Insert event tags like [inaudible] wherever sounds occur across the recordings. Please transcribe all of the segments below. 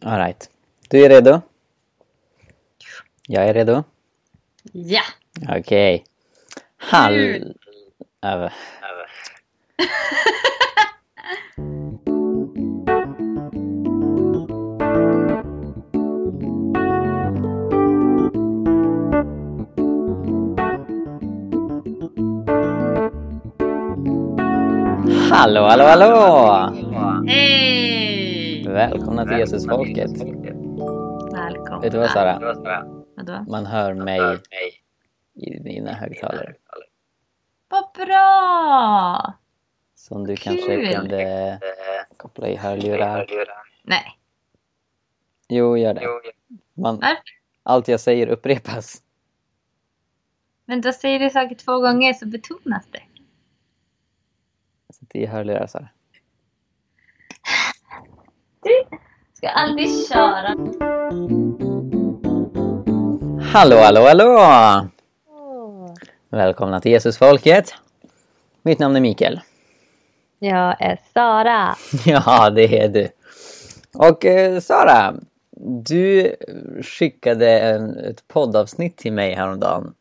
Alright. Du är redo? Jag är redo. Ja! Okej. Hall... Över. Hallå, hallå, hallå! Hej! Välkomna till Jesusfolket. Välkomna. Vet du vad Sara? Vadå? Man hör mig i dina högtalare. Vad bra! Som du kanske Kul. kunde koppla i hörlurar. Nej. Jo, gör det. Man, allt jag säger upprepas. Men då säger du saker två gånger så betonas det. Sätt i hörlurar Sara. Du ska aldrig köra. Hallå, hallå, hallå! Välkomna till Jesusfolket. Mitt namn är Mikael. Jag är Sara. [laughs] Ja, det är du. Och eh, Sara, du skickade en, ett poddavsnitt till mig häromdagen.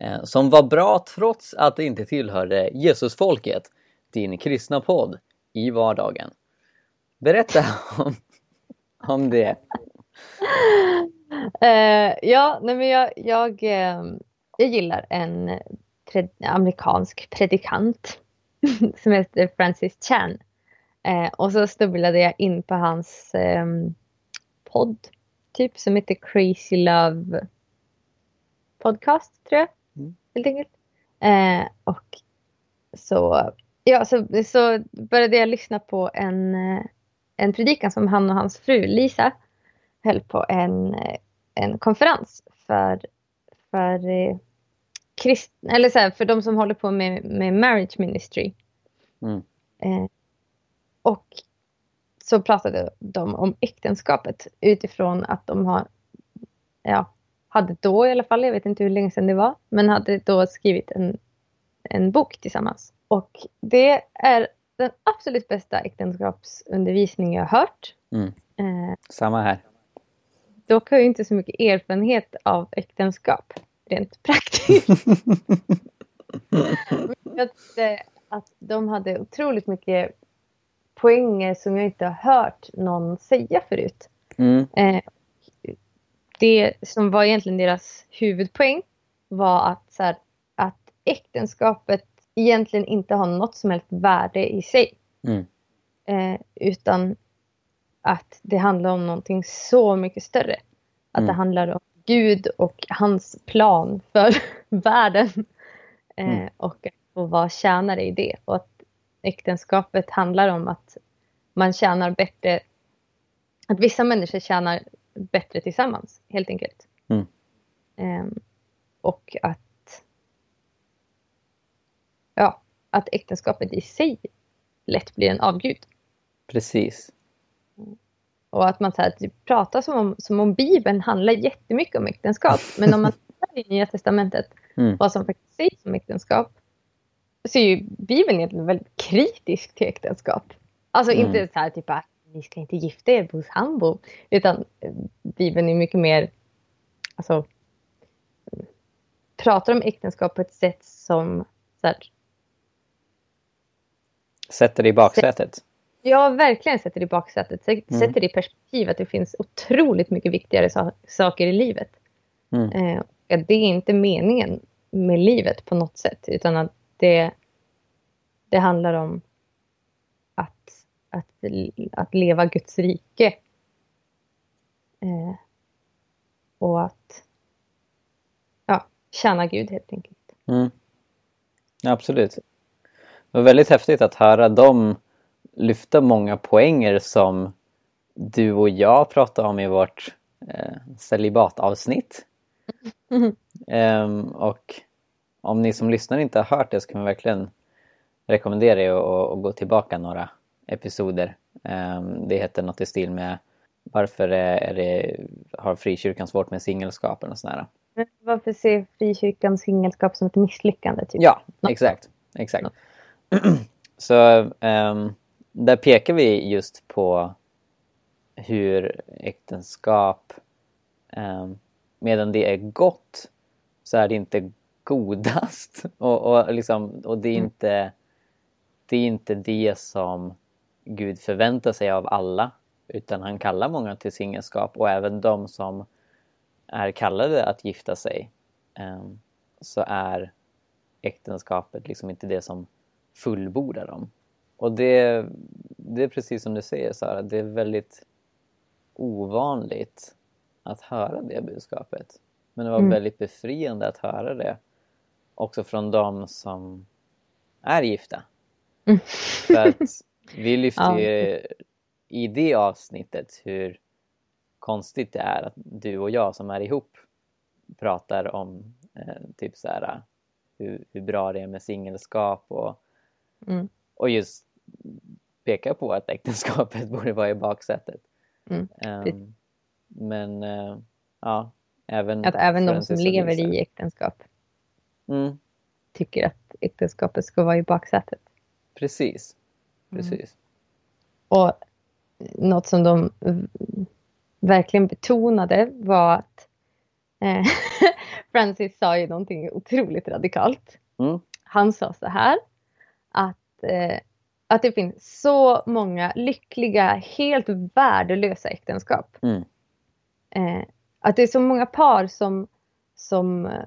Eh, som var bra trots att det inte tillhörde Jesusfolket, din kristna podd, i vardagen. Berätta om, om det. Eh, ja, nej men jag, jag, eh, jag gillar en pred, amerikansk predikant [laughs] som heter Francis Chan. Eh, och så snubblade jag in på hans ehm, podd, typ, som heter Crazy Love Podcast, tror jag. Mm. Helt enkelt. Och så, ja, så, så började jag lyssna på en, en predikan som han och hans fru Lisa höll på en, eh, en konferens för, för, eh, krist, eller så här, för de som håller på med, med marriage ministry. Mm. Eh, och så pratade de om äktenskapet utifrån att de har, ja, hade då i alla fall, jag vet inte hur länge sedan det var, men hade då skrivit en, en bok tillsammans. Och det är den absolut bästa äktenskapsundervisning jag har hört. Mm. Eh, Samma här. dock har jag inte så mycket erfarenhet av äktenskap rent praktiskt. [laughs] Jag tyckte att de hade otroligt mycket poänger som jag inte har hört någon säga förut. Mm. Eh, det som var egentligen deras huvudpoäng var att, så här, att äktenskapet egentligen inte har något som helst värde i sig. Mm. Eh, utan att det handlar om någonting så mycket större. Att Mm. det handlar om Gud och hans plan för [laughs] världen. Eh, Mm. och att få vara tjänare i det. Och att äktenskapet handlar om att man tjänar bättre. Att vissa människor tjänar bättre tillsammans helt enkelt. Eh, och att ja, att äktenskapet i sig lätt blir en avgud. Precis. Och att man så här, typ, pratar som om, som om Bibeln handlar jättemycket om äktenskap. [laughs] Men om man tittar i Nya Testamentet, Mm. vad som faktiskt sägs om äktenskap, så är ju Bibeln egentligen väldigt kritisk till äktenskap. Alltså Mm. inte så här typ att ni ska inte gifta er hos sambo. Utan eh, Bibeln är mycket mer, alltså, pratar om äktenskap på ett sätt som så här, Sätter det i baksätet. Ja, verkligen sätter det i baksätet. Sätter Mm. sätter det i perspektiv att det finns otroligt mycket viktigare sa- saker i livet. Mm. Eh, det är inte meningen med livet på något sätt. Utan att det, det handlar om att, att, att leva Guds rike. Eh, och att ja, tjäna Gud helt enkelt. Mm. Absolut. Det var väldigt häftigt att höra dem lyfta många poänger som du och jag pratade om i vårt eh, celibatavsnitt. [laughs] Ehm, och om ni som lyssnar inte har hört det så kan vi verkligen rekommendera er att, gå tillbaka några episoder. Ehm, det heter något i stil med Varför är det, har frikyrkan svårt med singelskap och sådär. Varför ser frikyrkans singelskap som ett misslyckande? Typ? Ja, exakt. exakt. [clears throat] Så ehm, där pekar vi just på hur äktenskap, eh, medan det är gott så är det inte godast. [laughs] Och, och, liksom, och det, är Mm. inte, det är inte det som Gud förväntar sig av alla. Utan han kallar många till singelskap och även de som är kallade att gifta sig eh, så är äktenskapet liksom inte det som fullbordar dem. Och det, det är precis som du säger Sara, det är väldigt ovanligt att höra det budskapet. Men det var Mm. väldigt befriande att höra det också från de som är gifta. Mm. För att vi lyfte [laughs] Ja. ju i det avsnittet hur konstigt det är att du och jag som är ihop pratar om eh, typ så här hur, hur bra det är med singelskap och, Mm. och just pekar på att äktenskapet [laughs] borde vara i baksätet. Mm, precis. men eh, ja, även Att även de som lever i äktenskap Mm, tycker att äktenskapet ska vara i baksätet. precis, Mm. precis. Och något som de verkligen betonade var att eh, [laughs] Francis sa ju någonting otroligt radikalt. Mm. Han sa så här att, eh, att det finns så många lyckliga, helt värdelösa äktenskap. Mm. Eh, att det är så många par som, som eh,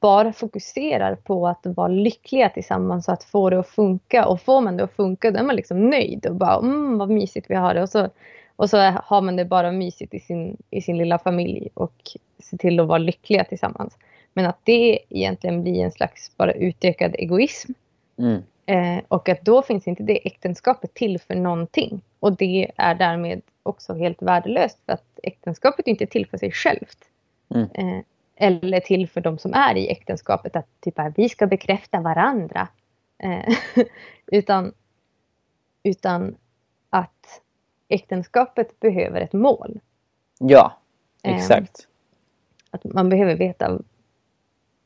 bara fokuserar på att vara lyckliga tillsammans och att få det att funka. Och får man det att funka då är man liksom nöjd och bara mm vad mysigt vi har det. Och så, och så har man det bara mysigt i sin, i sin lilla familj och ser till att vara lyckliga tillsammans. Men att det egentligen blir en slags bara utökad egoism. Mm. Eh, och att då finns inte det äktenskapet till för någonting. Och det är därmed också helt värdelöst för att äktenskapet är inte till för sig självt. Mm. Eh, eller till för de som är i äktenskapet att typ att vi ska bekräfta varandra. Eh, [laughs] utan, utan att äktenskapet behöver ett mål. Ja, Ehm, exakt. Att man behöver veta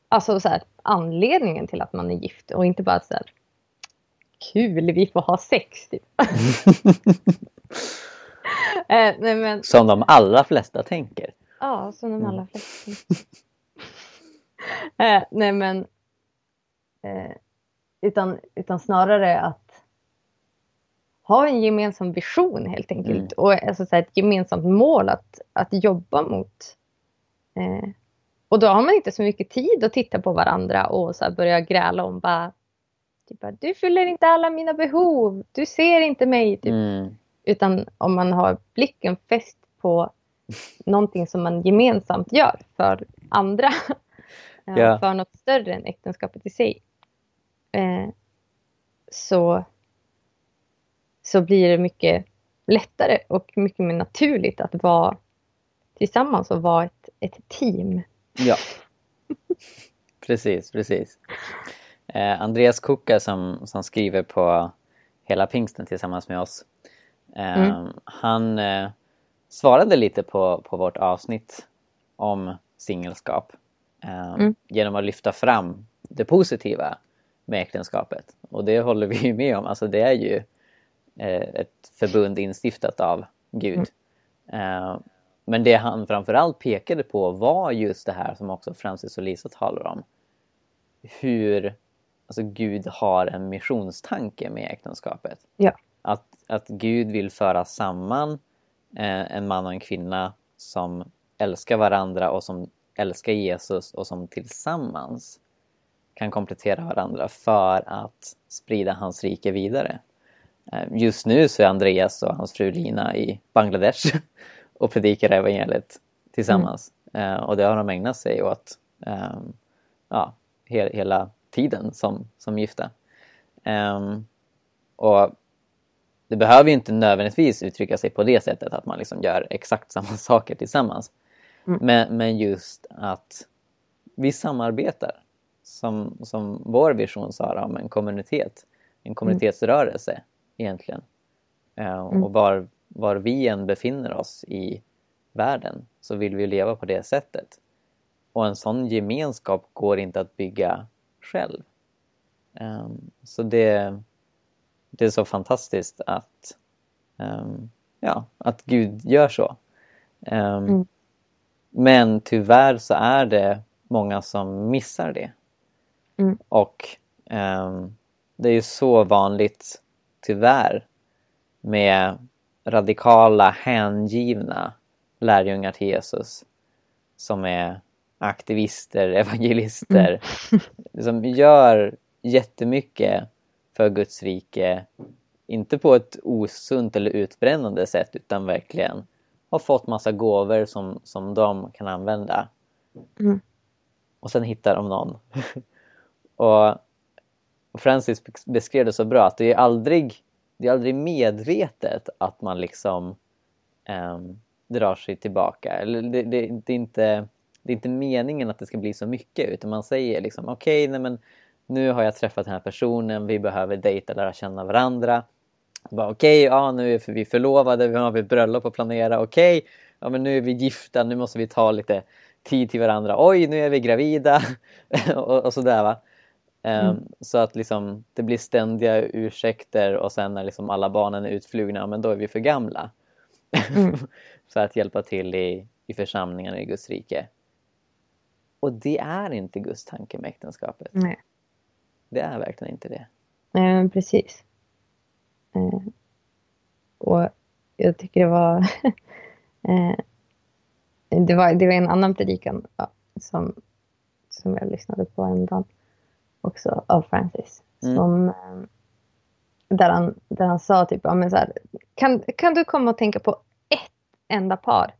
alltså så här, anledningen till att man är gift och inte bara så här kul, vi får ha sex. Typ. [laughs] [laughs] eh, nej men, Som de allra flesta tänker. ja, som de Mm. allra flesta. [laughs] eh, nej men, eh, utan, utan snarare att ha en gemensam vision helt enkelt. Mm. Och alltså, så här, ett gemensamt mål att, att jobba mot. Eh, och då har man inte så mycket tid att titta på varandra och så börja gräla om bara, typ, du fyller inte alla mina behov, du ser inte mig. Typ. Mm. Utan om man har blicken fäst på någonting som man gemensamt gör för andra. [laughs] Ja. För något större än äktenskapet i sig. Eh, så, så blir det mycket lättare och mycket mer naturligt att vara tillsammans och vara ett, ett team. Ja. Precis, precis. Eh, Andreas Kuka som, som skriver på Hela pingsten tillsammans med oss. Eh, Mm. Han eh, svarade lite på, på vårt avsnitt om singelskap. Eh, Mm. Genom att lyfta fram det positiva med äktenskapet. Och det håller vi ju med om. Alltså det är ju eh, ett förbund instiftat av Gud. Eh, men det han framförallt pekade på var just det här som också Francis och Lisa talar om. Hur alltså Gud har en missionstanke med äktenskapet. Ja. Att, att Gud vill föra samman eh, en man och en kvinna som älskar varandra och som älskar Jesus och som tillsammans kan komplettera varandra för att sprida hans rike vidare. Eh, Just nu så är Andreas och hans fru Lina i Bangladesh [laughs] och predikar evangeliet tillsammans. Eh, och det har de ägnat sig åt ehm, ja, he hela tiden som, som gifta. Ehm, och det behöver ju inte nödvändigtvis uttrycka sig på det sättet att man liksom gör exakt [laughs] samma saker tillsammans. Mm. Men, men just att vi samarbetar. Som, som vår vision sa om en kommunitet. En kommunitetsrörelse egentligen. Eh, Mm. Och var, var vi än befinner oss i världen så vill vi leva på det sättet. Och en sån gemenskap går inte att bygga själv. Ehm, Så det, det är så fantastiskt att, ehm, ja, att Gud gör så. Um, Mm. Men tyvärr så är det många som missar det. Mm. Och det är ju så vanligt, tyvärr, med radikala, hängivna lärjungar till Jesus som är aktivister, [laughs] evangelister, [laughs] som gör jättemycket för Guds rike, inte på ett osunt eller utbrännande sätt utan verkligen har fått massa gåvor som, som de kan använda. Mm. Och sen hittar de någon. [laughs] och Francis beskrev det så bra att det är aldrig, det är aldrig medvetet att man liksom um, drar sig tillbaka. Eller det, det, det, är inte, det är inte meningen att det ska bli så mycket utan man säger liksom okej, okay, men nu har jag träffat den här personen, vi behöver dejta, lära känna varandra. Okej, okay, ja nu är vi förlovade, vi har ett bröllop att planera, okej, okay, ja men nu är vi gifta, nu måste vi ta lite tid till varandra. Oj, nu är vi gravida [laughs] och, och sådär va. Mm. Så att liksom, det blir ständiga ursäkter och sen när liksom alla barnen är utflugna, men då är vi för gamla. Mm. [laughs] för att hjälpa till i, i församlingen i Guds rike. Och det är inte Guds tanke med äktenskapet. Nej. Det är verkligen inte det. Nej, precis. Eh, och jag tycker det var, [laughs] eh, det var... Det var en annan predikan som, som jag lyssnade på en dag också av Francis. Mm. Som, eh, där, han, där han sa typ, ja, men så här, kan, kan du komma och tänka på ett enda par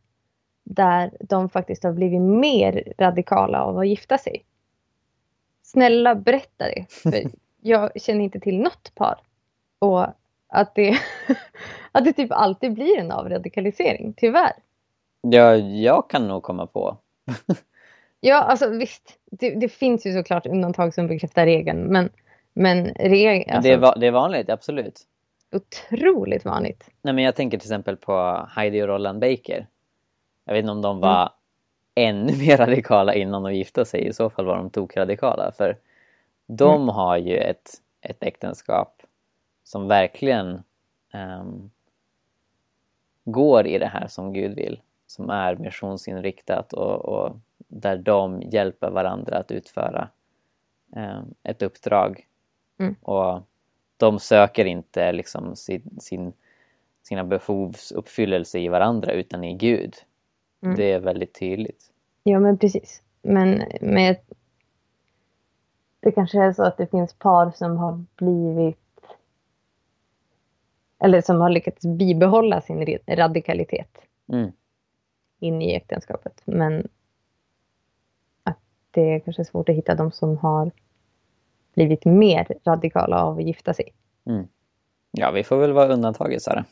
där de faktiskt har blivit mer radikala av att gifta sig? Snälla berätta det. För [laughs] jag känner inte till något par. Och att det, [laughs] att det typ alltid blir en avradikalisering, tyvärr. Ja, jag kan nog komma på. [laughs] ja, alltså visst. Det, det, finns ju såklart undantag som bekräftar regeln. Men, men regeln... Alltså, det, är, det är vanligt, absolut. Otroligt vanligt. Nej, men jag tänker till exempel på Heidi och Roland Baker. Jag vet inte om de var mm. ännu [laughs] mer radikala innan de gifte sig. I så fall var de tokradikala. För de mm. har ju ett, ett äktenskap som verkligen um, går i det här som Gud vill. Som är missionsinriktat och, och där de hjälper varandra att utföra um, ett uppdrag. Mm. Och de söker inte liksom sin, sin, sina behovsuppfyllelse i varandra utan i Gud. Mm. Det är väldigt tydligt. Ja men precis. Men med det kanske är så att det finns par som har blivit eller som har lyckats bibehålla sin radikalitet mm. in i äktenskapet. Men det är kanske svårt att hitta de som har blivit mer radikala av att gifta sig. Mm. Ja, vi får väl vara undantaget, Sara.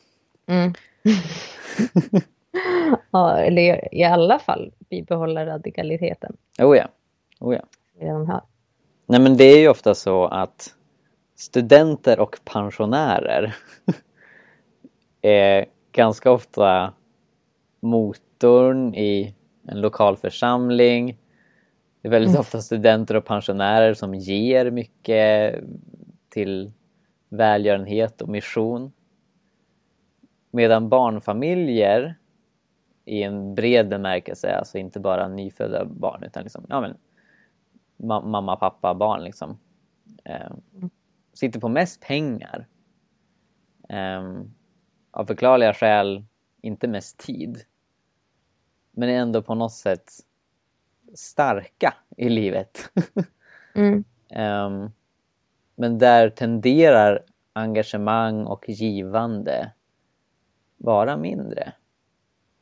Mm. [laughs] ja, eller i alla fall bibehålla radikaliteten. Oh ja. Oh ja. De har. Nej, men det är ju ofta så att studenter och pensionärer [laughs] är ganska ofta motorn i en lokal församling. Det är väldigt Mm. ofta studenter och pensionärer som ger mycket till välgörenhet och mission. Medan barnfamiljer i en bred bemärkelse, alltså inte bara nyfödda barn utan liksom, ja men ma- mamma, pappa, barn liksom. Eh, sitter på mest pengar. Eh, av förklarliga skäl inte mest tid. Men ändå på något sätt starka i livet. [laughs] Mm. um, men där tenderar engagemang och givande vara mindre.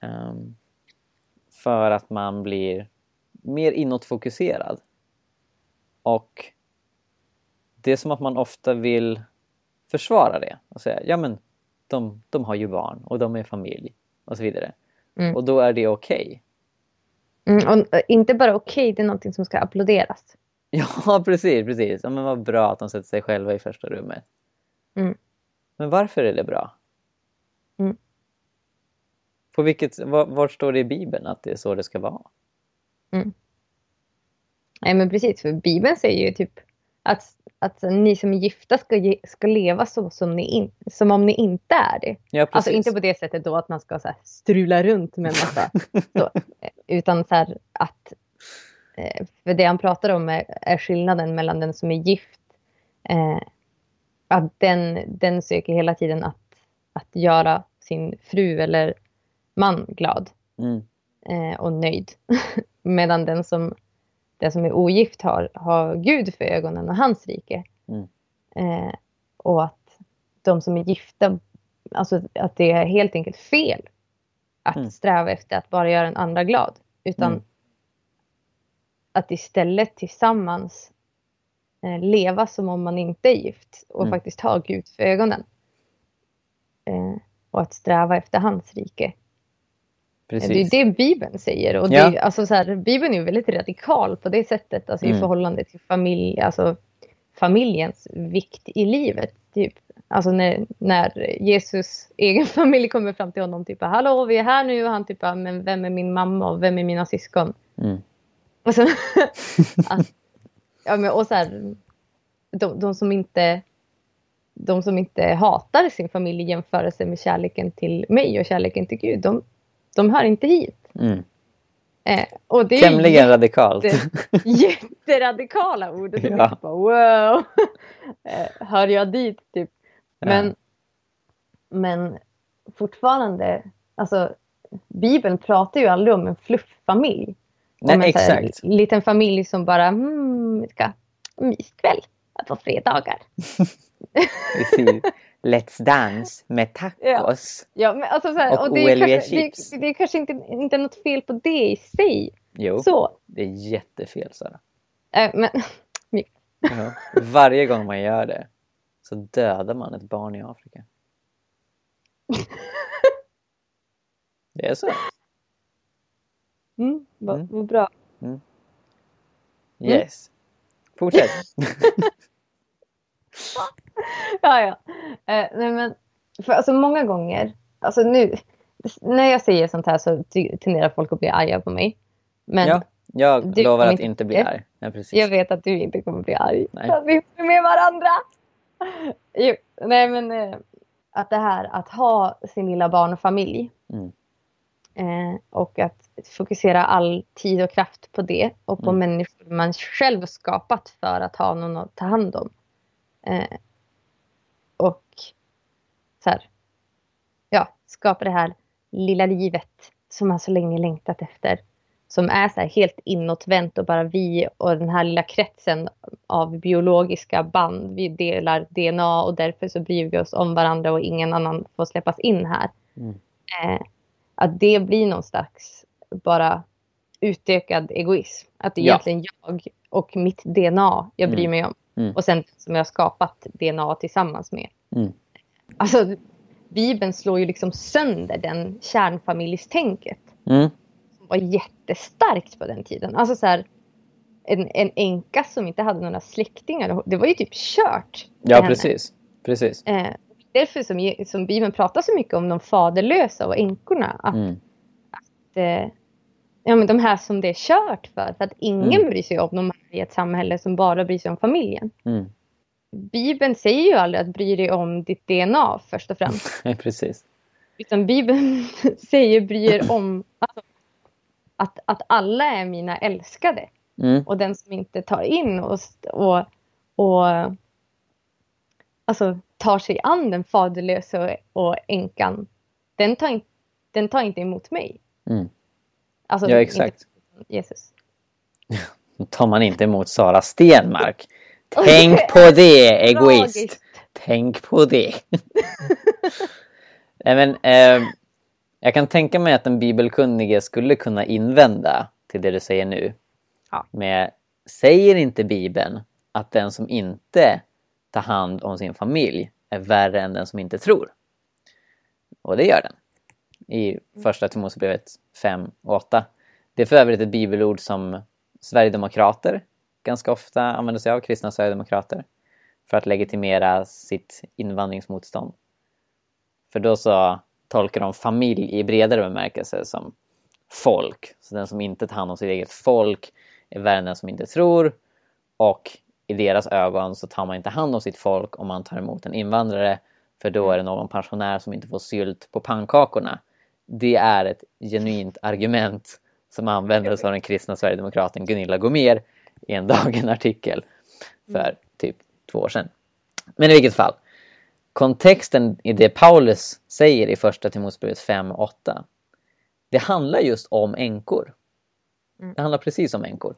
Um, för att man blir mer inåtfokuserad. Och det är som att man ofta vill försvara det och säga ja men de, de har ju barn och de är familj och så vidare. Mm. Och då är det okej. Mm, och eh, inte bara okej, det är någonting som ska applåderas. [laughs] Ja, precis, precis. Ja, men vad bra att de sätter sig själva i första rummet. Mm. Men varför är det bra? Mm. På vilket, var, var står det i Bibeln att det är så det ska vara? Nej men precis, för Bibeln säger ju typ att att ni som är gifta ska, ge, ska leva så som, ni in, som om ni inte är det. Ja, precis. Alltså inte på det sättet då att man ska så strula runt med en massa. [laughs] så, eh, utan så här att... eh, För det han pratar om är, är skillnaden mellan den som är gift. Eh, att den, den söker hela tiden att, att göra sin fru eller man glad Mm. eh, och nöjd. [laughs] Medan den som, den som är ogift har, har Gud för ögonen och hans rike. Mm. Eh, och att de som är gifta, alltså att det är helt enkelt fel att Mm. sträva efter att bara göra en andra glad. Utan Mm. att istället tillsammans eh, leva som om man inte är gift och Mm. faktiskt ha Gud för ögonen. Eh, och att sträva efter hans rike. Precis. Det är det Bibeln säger. Och Ja. det, alltså så här, Bibeln är väldigt radikal på det sättet. Alltså Mm. i förhållande till familj, alltså familjens vikt i livet. Typ. Alltså när, när Jesus egen [laughs] familj kommer fram till honom. Typ, Hallå, vi är här nu. Och han typ, men vem är min mamma och vem är mina syskon? Mm. Och, så, [laughs] att, ja, men, och så här, de, de, som inte, de som inte hatar sin familj i jämförelse med kärleken till mig och kärleken till Gud, de, de hör inte hit. Mm. Eh, och det är Tämligen radikalt. jätte, [laughs] jätteradikala ord. Och Ja. ja. bara, wow! eh, hör jag dit? Typ. Men, men fortfarande, alltså Bibeln pratar ju aldrig om en flufffamilj. Nej, om en så här exakt. liten familj som bara, vi ska myskväll på fredagar. [laughs] Let's dance med tacos. Ja, men alltså så här, Och och det, är kanske, chips. det, det är kanske inte, inte något fel på det i sig. Jo, Så, det är jättefel Sara. eh, men [laughs] Ja. Varje gång man gör det så dödar man ett barn i Afrika. [laughs] Det är så. mm, vad, Mm. vad bra. Yes. Fortsätt. [laughs] Ja, ja. Eh, nej, men, för, alltså, många gånger, alltså nu, när jag säger sånt här så tenderar folk att bli arga på mig. Men ja, jag lovar att inte bli arg. Ja, precis. jag vet att du inte kommer bli arg. Nej. Att vi är med varandra. Jo, nej, men eh, att det här att ha sin lilla barnfamilj Mm. eh, och att fokusera all tid och kraft på det och på Mm. människor man själv skapat för att ha någon att ta hand om. Eh, och så här, ja, skapa det här lilla livet som man så länge längtat efter. Som är så helt inåtvänt och bara vi och den här lilla kretsen av biologiska band. Vi delar DNA och därför så bryr vi oss om varandra och ingen annan får släppas in här. Mm. Eh, att det blir någon slags bara utökad egoism. Att det är Ja. egentligen jag och mitt DNA jag bryr Mm. mig om. Mm. Och sen som jag har skapat DNA tillsammans med. Mm. Alltså, Bibeln slår ju liksom sönder den kärnfamiljstänket. Mm. Var jättestarkt på den tiden. Alltså så här, en, en änka som inte hade några släktingar. Det var ju typ kört. Ja, precis. precis. Eh, därför som, som Bibeln pratar så mycket om de faderlösa och änkorna. Att Mm. eh, ja, men de här som det är kört för. För att ingen Mm. bryr sig om de här i ett samhälle som bara bryr sig om familjen. Mm. Bibeln säger ju aldrig att bry dig om ditt DNA först och främst. [laughs] Nej, precis. Utan Bibeln [laughs] säger bry er om alltså, att, att alla är mina älskade. Mm. Och den som inte tar in och, och, och alltså, tar sig an den faderlösa och, änkan, den tar, in, den tar inte emot mig. Mm. Alltså, Ja, exakt. Inte Jesus. Då [laughs] tar man inte emot Sara Stenmark. [laughs] Tänk på det, egoist. Tragiskt. Tänk på det. [laughs] Nej, men, eh, jag kan tänka mig att den bibelkunnige skulle kunna invända till det du säger nu. Ja. Med, säger inte Bibeln att den som inte tar hand om sin familj är värre än den som inte tror? Och det gör den. I första Timoteusbrevet 5 och 8. Det är för övrigt ett bibelord som Sverigedemokrater ganska ofta använder sig av, kristna Sverigedemokrater för att legitimera sitt invandringsmotstånd. För då så tolkar de familj i bredare bemärkelse som folk. Så den som inte tar hand om sitt eget folk är värre än den som inte tror. Och i deras ögon så tar man inte hand om sitt folk om man tar emot en invandrare för då är det någon pensionär som inte får sylt på pannkakorna. Det är ett genuint argument som användes av den kristna sverigedemokraten Gunilla Gomér i en [laughs] Dagen-artikel för typ två år sedan. Men i vilket fall, kontexten i det Paulus säger i första Timoteusbrevet 5.8 det handlar just om änkor. Det handlar precis om änkor.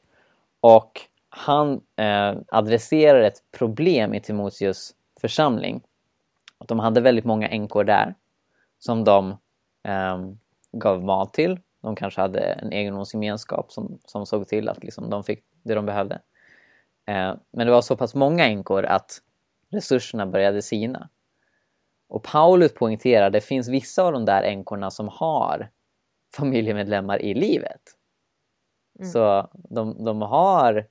Och han eh, adresserar ett problem i Timoteus församling. Att de hade väldigt många änkor där som de eh, gav mat till. De kanske hade en egendomsgemenskap som, som såg till att liksom, de fick det de behövde. Eh, men det var så pass många änkor att resurserna började sina. Och Paulus poängterar att det finns vissa av de där änkorna som har familjemedlemmar i livet. Mm. Så de, de har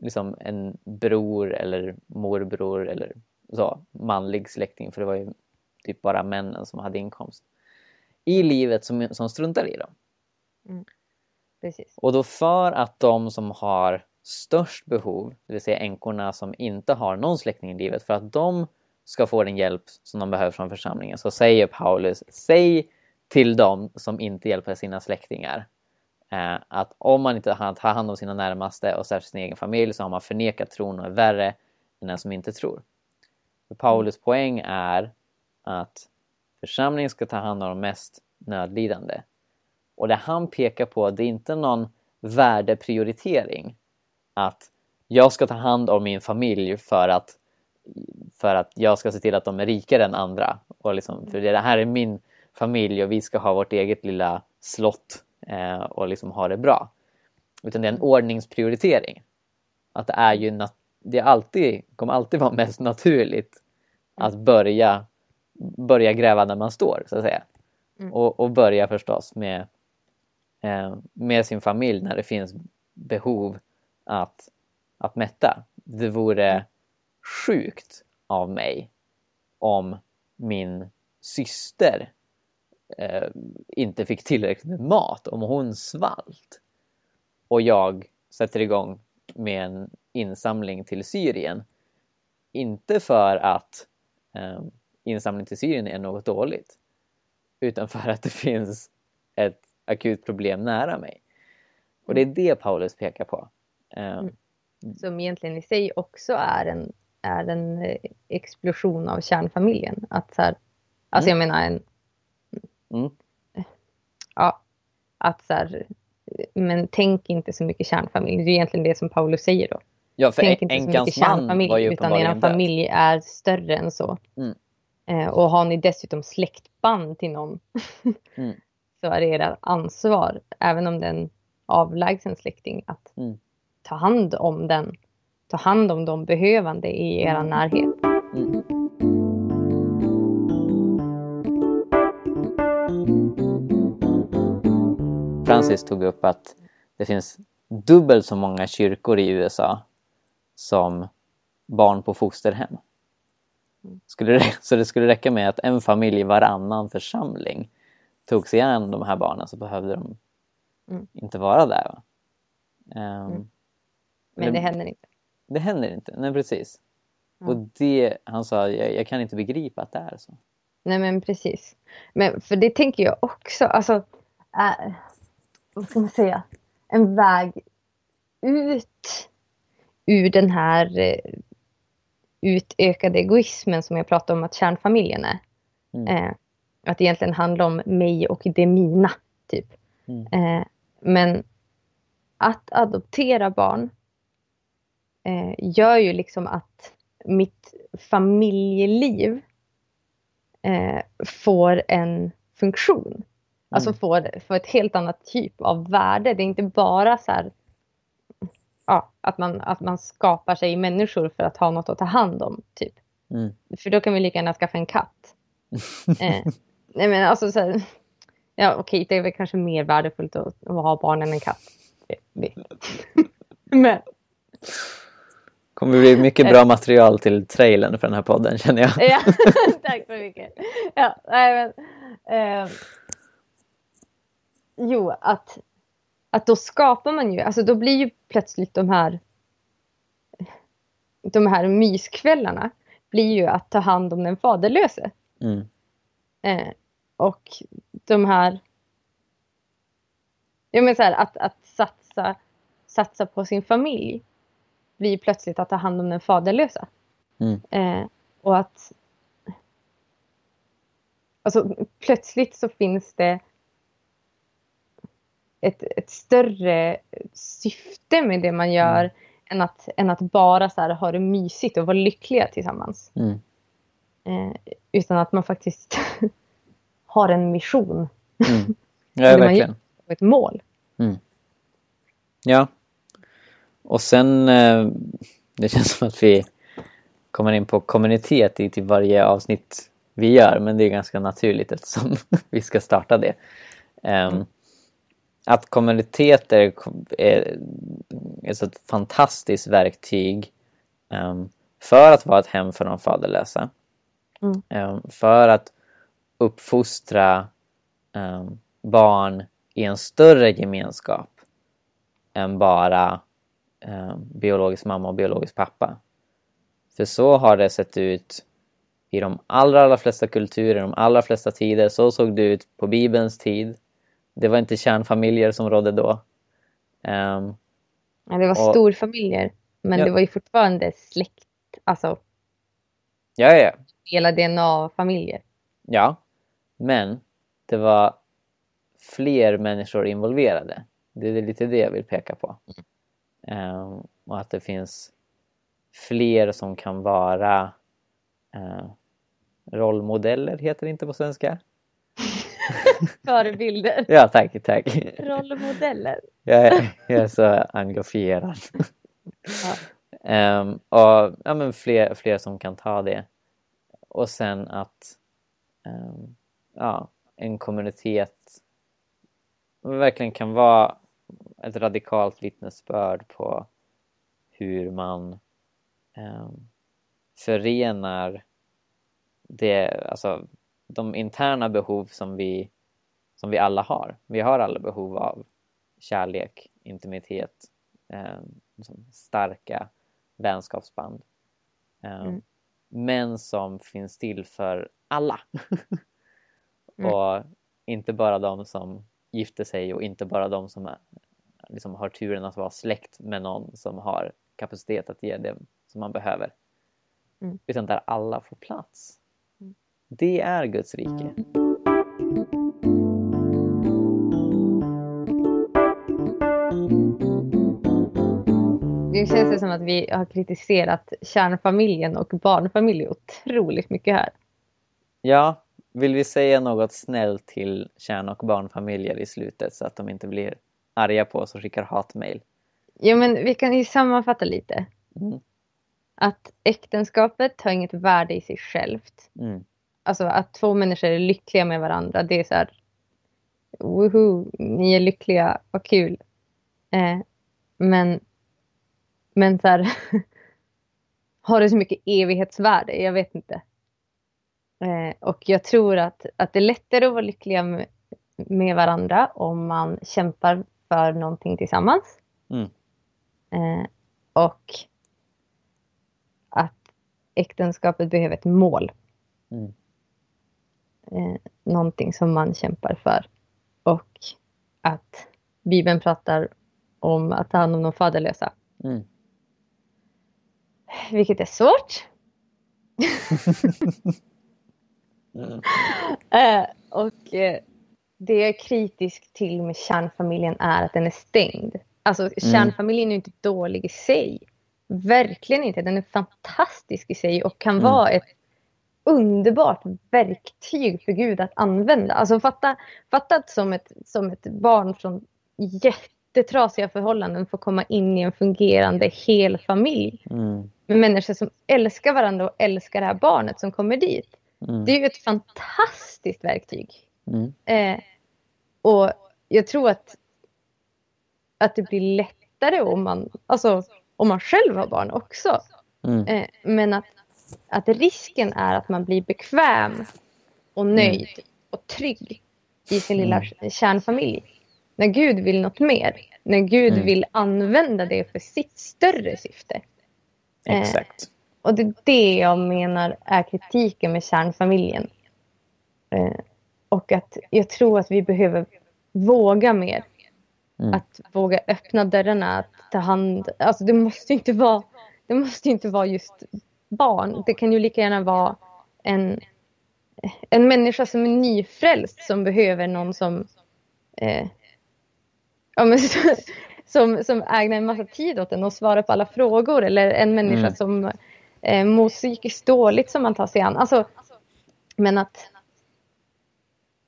liksom en bror eller morbror eller så, manlig släkting för det var ju typ bara männen som hade inkomst i livet som, som struntar i dem. Mm. Och då för att de som har störst behov, det vill säga änkorna som inte har någon släkting i livet, för att de ska få den hjälp som de behöver från församlingen så säger Paulus, säg till dem som inte hjälper sina släktingar eh, att om man inte tar hand om sina närmaste och särskilt sin egen familj så har man förnekat tron och är värre än den som inte tror. För Paulus poäng är att församlingen ska ta hand om de mest nödlidande. Och det han pekar på, det är inte någon värdeprioritering. Att jag ska ta hand om min familj för att, för att jag ska se till att de är rikare än andra. Och liksom, för det här är min familj och vi ska ha vårt eget lilla slott eh, och liksom ha det bra. Utan det är en ordningsprioritering. Att det är ju det är alltid, kommer alltid vara mest naturligt att börja, börja gräva där man står så att säga. Mm. Och, och, börja förstås med, eh, med sin familj när det finns behov att, att mätta. Det vore sjukt av mig om min syster eh, inte fick tillräckligt med mat, om hon svalt och jag sätter igång med en insamling till Syrien. Inte för att eh, insamling till Syrien är något dåligt utan för att det finns ett akut problem nära mig. Och det är det Paulus pekar på. Eh, mm. Som egentligen i sig också är en, är en eh, explosion av kärnfamiljen. Att så här, alltså mm. jag menar en Mm. Ja, att så här, men tänk inte så mycket kärnfamilj. Det är egentligen det som Paulus säger då. Ja, för tänk inte så mycket kärnfamilj, var ju utan er familj är större än så. Mm. Eh, och har ni dessutom släktband till någon [laughs] mm. så är det ert ansvar, även om det är en avlägsen släkting, att mm. ta hand om den. Ta hand om de behövande i er mm. närhet. Mm. Francis tog upp att det finns dubbelt så många kyrkor i USA som barn på fosterhem. Skulle det, [laughs] så det skulle räcka med att en familj i varannan församling tog sig an de här barnen så behövde de mm. inte vara där. Um, mm. Men det, händer inte. Det händer inte, nej precis. Mm. Och det, han sa, jag, jag, kan inte begripa att det är så. Nej men precis. Men för det tänker jag också, alltså äh, vad ska man säga, en väg ut ur den här eh, utökade egoismen som jag pratade om att kärnfamiljen är. Mm. Eh, att det egentligen handlar om mig och det mina, typ. Mm. Eh, men att adoptera barn eh, gör ju liksom att mitt familjeliv eh, får en funktion. Alltså mm. får, får ett helt annat typ av värde. Det är inte bara så här, ja, att, man, att man skapar sig människor för att ha något att ta hand om. Typ. Mm. För då kan vi lika gärna skaffa en katt. [laughs] eh, nej men alltså så här, ja okej det är väl kanske mer värdefullt att, att ha barn än en katt. [laughs] men. Kommer bli mycket bra material till trailern för den här podden känner jag. ja, [laughs] [laughs] tack så mycket. Ja, nej, men, eh, Jo, att, att då skapar man ju, alltså då blir ju plötsligt de här de här myskvällarna blir ju att ta hand om den faderlöse. Mm. Eh, och de här... Jag menar så här, att, att satsa, satsa på sin familj blir plötsligt att ta hand om den faderlösa. Mm. Eh, och att... Alltså plötsligt så finns det ett, ett större syfte med det man gör Mm. än, att, än att bara så här, ha det mysigt och vara lyckliga tillsammans. Mm. Eh, utan att man faktiskt [laughs] har en mission Mm. [laughs] Ja, verkligen. och ett mål. Ja. Och sen, eh, det känns som att vi kommer in på kommunitet i till varje avsnitt vi gör, men det är ganska naturligt eftersom [laughs] vi ska starta det. Ehm, Att kommunitet är, är, ett fantastiskt verktyg ehm, för att vara ett hem för de faderlösa. Mm. Ehm, för att uppfostra barn i en större gemenskap än bara eh, biologisk mamma och biologisk pappa. För så har det sett ut i de allra, allra flesta kulturer, de allra flesta tider. Så såg det ut på Bibelns tid. Det var inte kärnfamiljer som rådde då. Ehm, Ja, det var Och- storfamiljer. Men Ja. det var ju fortfarande släkt, alltså ja, ja, hela DNA-familjer. ja. Men det var fler människor involverade. Det är lite det jag vill peka på. Ehm, och att det finns fler som kan vara eh, rollmodeller, heter det inte på svenska? [laughs] Förebilder. Ja, tack, tack. Rollmodeller. Jag är, jag är så engagerad. Ja. Ehm, och ja, men fler, fler som kan ta det. Och sen att ehm, ja, en kommunitet verkligen kan vara ett radikalt vittnesbörd på hur man um, förenar det, alltså, de interna behov som vi, som vi alla har. Vi har alla behov av kärlek, intimitet, eh, liksom starka vänskapsband. Eh, Mm. Men som finns till för alla. [laughs] Mm. och inte bara de som gifter sig och inte bara de som är, liksom har turen att vara släkt med någon som har kapacitet att ge det som man behöver. Mm. Utan där alla får plats. Mm. Det är Guds rike. Nu känns det som att vi har kritiserat kärnfamiljen och barnfamilj otroligt mycket här. Ja, vill vi säga något snällt till kärn och barnfamiljer i slutet så att de inte blir arga på oss och skickar hatmejl? Ja, men vi kan ju sammanfatta lite. Mm. Att äktenskapet har inget värde i sig självt. Mm. Alltså att två människor är lyckliga med varandra, det är så här... Woho, ni är lyckliga, vad kul. Eh, men, men så här... [laughs] har det så mycket evighetsvärde? Jag vet inte. Eh, och jag tror att, att det är lättare att vara lyckliga med, med varandra om man kämpar för någonting tillsammans. Mm. Eh, och att äktenskapet behöver ett mål. Mm. Eh, någonting som man kämpar för. Och att Bibeln pratar om att ta hand om de faderlösa. Mm. Vilket är svårt. Mm. [laughs] [laughs] Eh, och eh, det jag är kritisk till med kärnfamiljen är att den är stängd. Alltså kärnfamiljen är inte dålig i sig. Verkligen inte. Den är fantastisk i sig och kan Mm. vara ett underbart verktyg för Gud att använda. Alltså fatta, fatta att som ett, som ett barn från jättetrasiga förhållanden får komma in i en fungerande hel familj Mm. med människor som älskar varandra och älskar det här barnet som kommer dit. Mm. Det är ju ett fantastiskt verktyg. Mm. Eh, och jag tror att, att det blir lättare om man, alltså, om man själv har barn också. Mm. Eh, men att, att risken är att man blir bekväm och nöjd och trygg i sin lilla kärnfamilj. När Gud vill något mer. När Gud Mm. vill använda det för sitt större syfte. Eh, Exakt. Och det är det jag menar är kritiken med kärnfamiljen. Eh, och att jag tror att vi behöver våga mer. Mm. Att våga öppna dörrarna, att ta hand. Alltså det måste inte vara, det måste inte vara just barn. Det kan ju lika gärna vara en, en människa som är nyfrälst som behöver någon som eh, ja, men, [laughs] som, som ägnar en massa tid åt den och svarar på alla frågor. Eller en människa Mm. som eh, mår psykiskt dåligt som man tar sig an. Alltså, men att,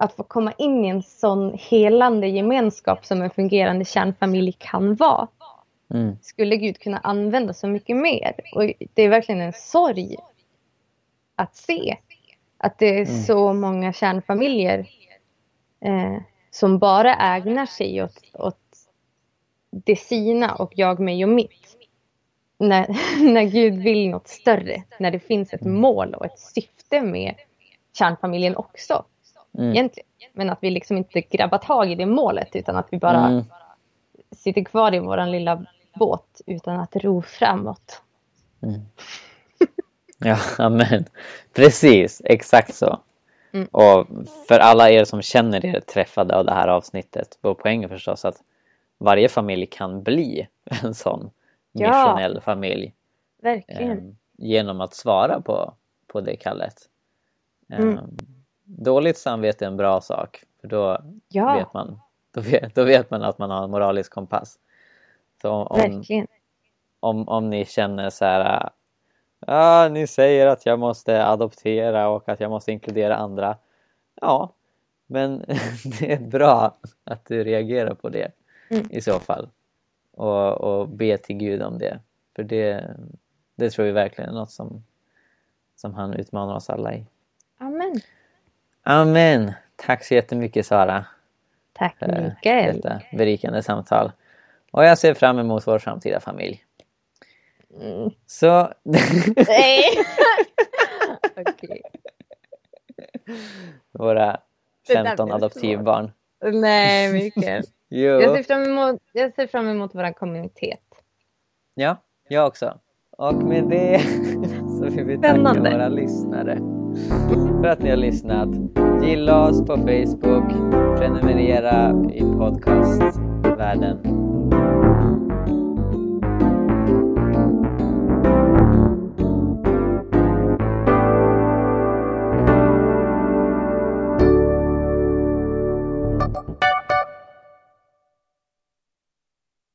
att få komma in i en sån helande gemenskap som en fungerande kärnfamilj kan vara Mm. skulle Gud kunna använda så mycket mer. Och det är verkligen en sorg att se att det är Mm. så många kärnfamiljer eh, som bara ägnar sig åt, åt det sina och jag, mig och mitt. När, [laughs] när Gud vill något större, när det finns ett mål och ett syfte med kärnfamiljen också. Mm. Egentligen. Men att vi liksom inte grabbar tag i det målet utan att vi bara Mm. sitter kvar i våran lilla båt utan att ro framåt. Ja, [laughs] amen. Precis, exakt så. Mm. Och för alla er som känner er träffade av det här avsnittet, vår poäng är förstås att varje familj kan bli [laughs] en sån Ja. missionell familj Verkligen. eh, genom att svara på, på det kallet. Mm. Dåligt samvete är en bra sak, för då ja, vet man då vet, då vet man att man har en moralisk kompass. Så om, verkligen. om, om ni känner så här Ja, ni säger att jag måste adoptera och att jag måste inkludera andra. Ja, men [laughs] det är bra att du reagerar på det Mm. i så fall. Och, och be till Gud om det. För det, det tror vi verkligen är något som, som han utmanar oss alla i. Amen. Amen! Tack så jättemycket Sara Tack för Mikael. detta berikande samtal. Och jag ser fram emot vår framtida familj. Mm. Så Nej! [laughs] Okej. våra Det där 15 blev adoptivbarn. Nej Mikael. [laughs] Jo. Jag ser fram emot, jag ser fram emot vår kommunitet. Ja, jag också. Och med det [laughs] så vill vi tacka Spännande. våra lyssnare för att ni har lyssnat. Gilla oss på Facebook, prenumerera i podcastvärlden